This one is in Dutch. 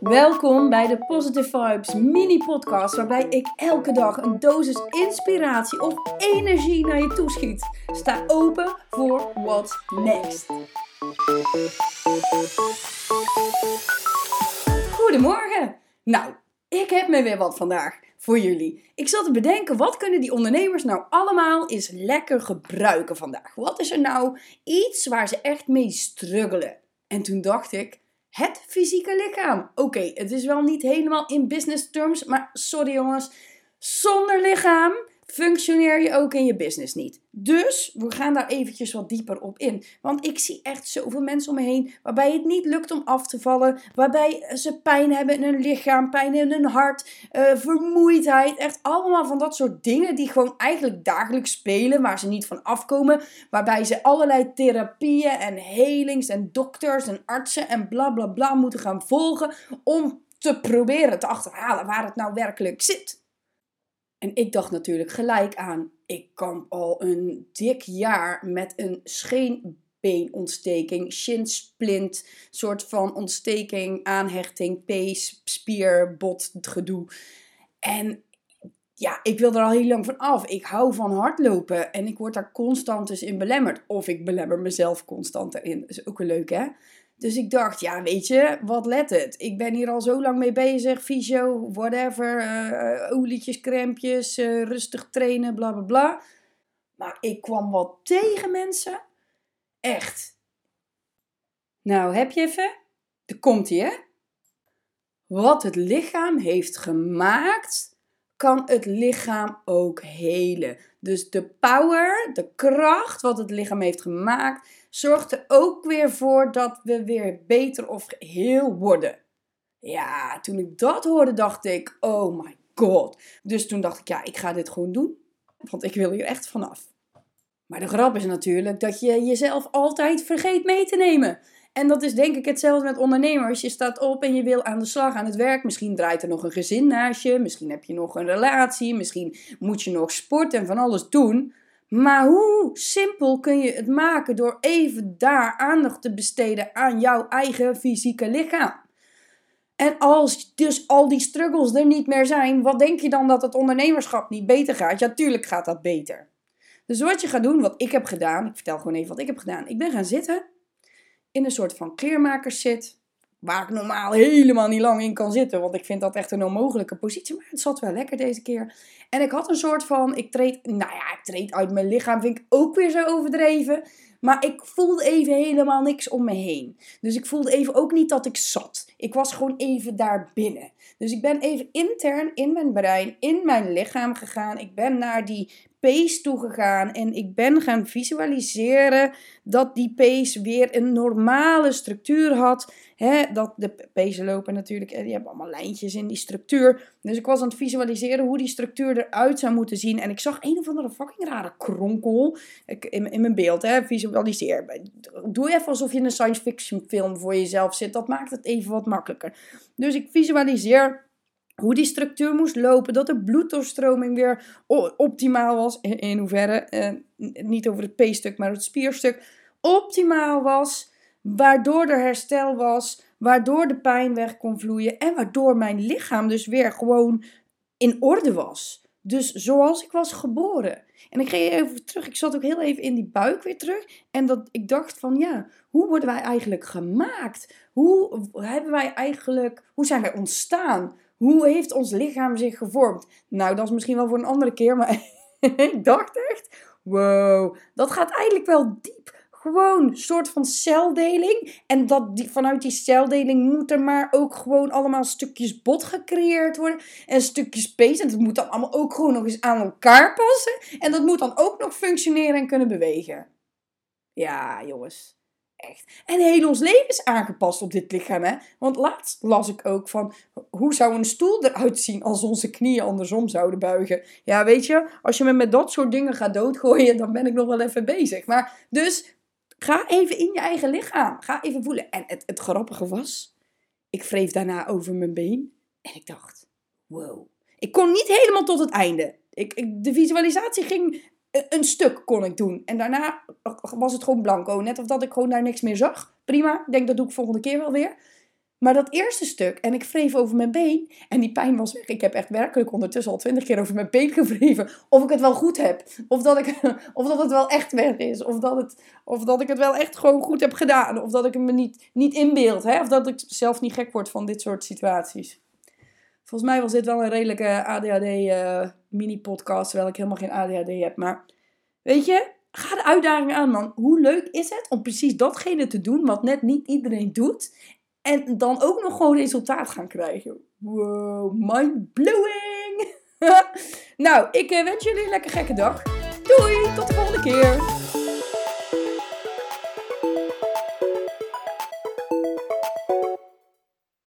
Welkom bij de Positive Vibes mini-podcast, waarbij ik elke dag een dosis inspiratie of energie naar je toeschiet. Sta open voor what's next. Goedemorgen! Nou, ik heb me weer wat vandaag voor jullie. Ik zat te bedenken, wat kunnen die ondernemers nou allemaal eens lekker gebruiken vandaag? Wat is er nou iets waar ze echt mee struggelen? En toen dacht ik, het fysieke lichaam. Oké, het is wel niet helemaal in business terms, maar sorry jongens, zonder lichaam functioneer je ook in je business niet. Dus we gaan daar eventjes wat dieper op in. Want ik zie echt zoveel mensen om me heen waarbij het niet lukt om af te vallen. Waarbij ze pijn hebben in hun lichaam, pijn in hun hart, uh, vermoeidheid. Echt allemaal van dat soort dingen die gewoon eigenlijk dagelijks spelen, waar ze niet van afkomen. Waarbij ze allerlei therapieën en helings en dokters en artsen en bla bla bla moeten gaan volgen om te proberen te achterhalen waar het nou werkelijk zit. En ik dacht natuurlijk gelijk aan, ik kan al een dik jaar met een scheenbeenontsteking, shinsplint, soort van ontsteking, aanhechting, pees, spier, bot, gedoe. En ja, ik wil er al heel lang van af. Ik hou van hardlopen en ik word daar constant dus in belemmerd. Of ik belemmer mezelf constant erin. Dat is ook wel leuk, hè? Dus ik dacht, ja, weet je, wat let het? Ik ben hier al zo lang mee bezig, fysio, whatever, uh, olietjes, crèmpjes, uh, rustig trainen, bla bla bla. Maar ik kwam wat tegen mensen. Echt. Nou, heb je even? Er komt ie, hè? Wat het lichaam heeft gemaakt, kan het lichaam ook helen. Dus de power, de kracht wat het lichaam heeft gemaakt, zorgt er ook weer voor dat we weer beter of heel worden. Ja, toen ik dat hoorde, dacht ik: oh my god. Dus toen dacht ik: ja, ik ga dit gewoon doen. Want ik wil hier echt vanaf. Maar de grap is natuurlijk dat je jezelf altijd vergeet mee te nemen. En dat is denk ik hetzelfde met ondernemers. Je staat op en je wil aan de slag, aan het werk. Misschien draait er nog een gezin naast je. Misschien heb je nog een relatie. Misschien moet je nog sporten en van alles doen. Maar hoe simpel kun je het maken door even daar aandacht te besteden aan jouw eigen fysieke lichaam? En als dus al die struggles er niet meer zijn, wat denk je dan dat het ondernemerschap niet beter gaat? Ja, tuurlijk gaat dat beter. Dus wat je gaat doen, wat ik heb gedaan, ik vertel gewoon even wat ik heb gedaan. Ik ben gaan zitten in een soort van kleermakerszit. Waar ik normaal helemaal niet lang in kan zitten. Want ik vind dat echt een onmogelijke positie. Maar het zat wel lekker deze keer. En ik had een soort van. Ik treed. Nou ja, ik treed uit mijn lichaam. Vind ik ook weer zo overdreven. Maar ik voelde even helemaal niks om me heen. Dus ik voelde even ook niet dat ik zat. Ik was gewoon even daar binnen. Dus ik ben even intern in mijn brein, in mijn lichaam gegaan. Ik ben naar die pace toegegaan en ik ben gaan visualiseren dat die pace weer een normale structuur had. Dat de pezen lopen natuurlijk, die hebben allemaal lijntjes in die structuur. Dus ik was aan het visualiseren hoe die structuur eruit zou moeten zien. En ik zag een of andere fucking rare kronkel in, in mijn beeld. Hè, visualiseer. Doe even alsof je in een science fiction film voor jezelf zit. Dat maakt het even wat makkelijker. Dus ik visualiseer hoe die structuur moest lopen, dat de bloeddoorstroming weer optimaal was. In, hoeverre, eh, niet over het P-stuk, maar het spierstuk, optimaal was. Waardoor er herstel was, waardoor de pijn weg kon vloeien en waardoor mijn lichaam dus weer gewoon in orde was. Dus zoals ik was geboren. En ik ging even terug, ik zat ook heel even in die buik weer terug. En dat ik dacht van ja, hoe worden wij eigenlijk gemaakt? Hoe hebben wij eigenlijk, hoe zijn wij ontstaan? Hoe heeft ons lichaam zich gevormd? Nou, dat is misschien wel voor een andere keer, maar ik dacht echt, wow, dat gaat eigenlijk wel diep. Gewoon een soort van celdeling. En dat die, vanuit die celdeling moet er maar ook gewoon allemaal stukjes bot gecreëerd worden. En stukjes space. En dat moet dan allemaal ook gewoon nog eens aan elkaar passen. En dat moet dan ook nog functioneren en kunnen bewegen. Ja, jongens. Echt. En heel ons leven is aangepast op dit lichaam. Hè? Want laatst las ik ook van hoe zou een stoel eruit zien als onze knieën andersom zouden buigen. Ja, weet je, als je me met dat soort dingen gaat doodgooien, dan ben ik nog wel even bezig. Maar dus ga even in je eigen lichaam. Ga even voelen. En het, het grappige was, ik wreef daarna over mijn been. En ik dacht, wow. Ik kon niet helemaal tot het einde. Ik, ik, de visualisatie ging een stuk kon ik doen. En daarna was het gewoon blanco. Net of dat ik gewoon daar niks meer zag. Prima, ik denk dat doe ik volgende keer wel weer. Maar dat eerste stuk, en ik wreef over mijn been, en die pijn was weg. Ik heb echt werkelijk ondertussen al twintig keer over mijn been gewreven. Of ik het wel goed heb. Of dat, ik, of dat het wel echt weg is. Of dat, het, of dat ik het wel echt gewoon goed heb gedaan. Of dat ik het me niet, niet inbeeld. Hè? Of dat ik zelf niet gek word van dit soort situaties. Volgens mij was dit wel een redelijke ADHD-mini-podcast. Eh, terwijl ik helemaal geen ADHD heb. Maar weet je, ga de uitdaging aan, man. Hoe leuk is het om precies datgene te doen wat net niet iedereen doet? En dan ook nog gewoon resultaat gaan krijgen. Wow, mind blowing! nou, ik eh, wens jullie een lekker gekke dag. Doei, tot de volgende keer.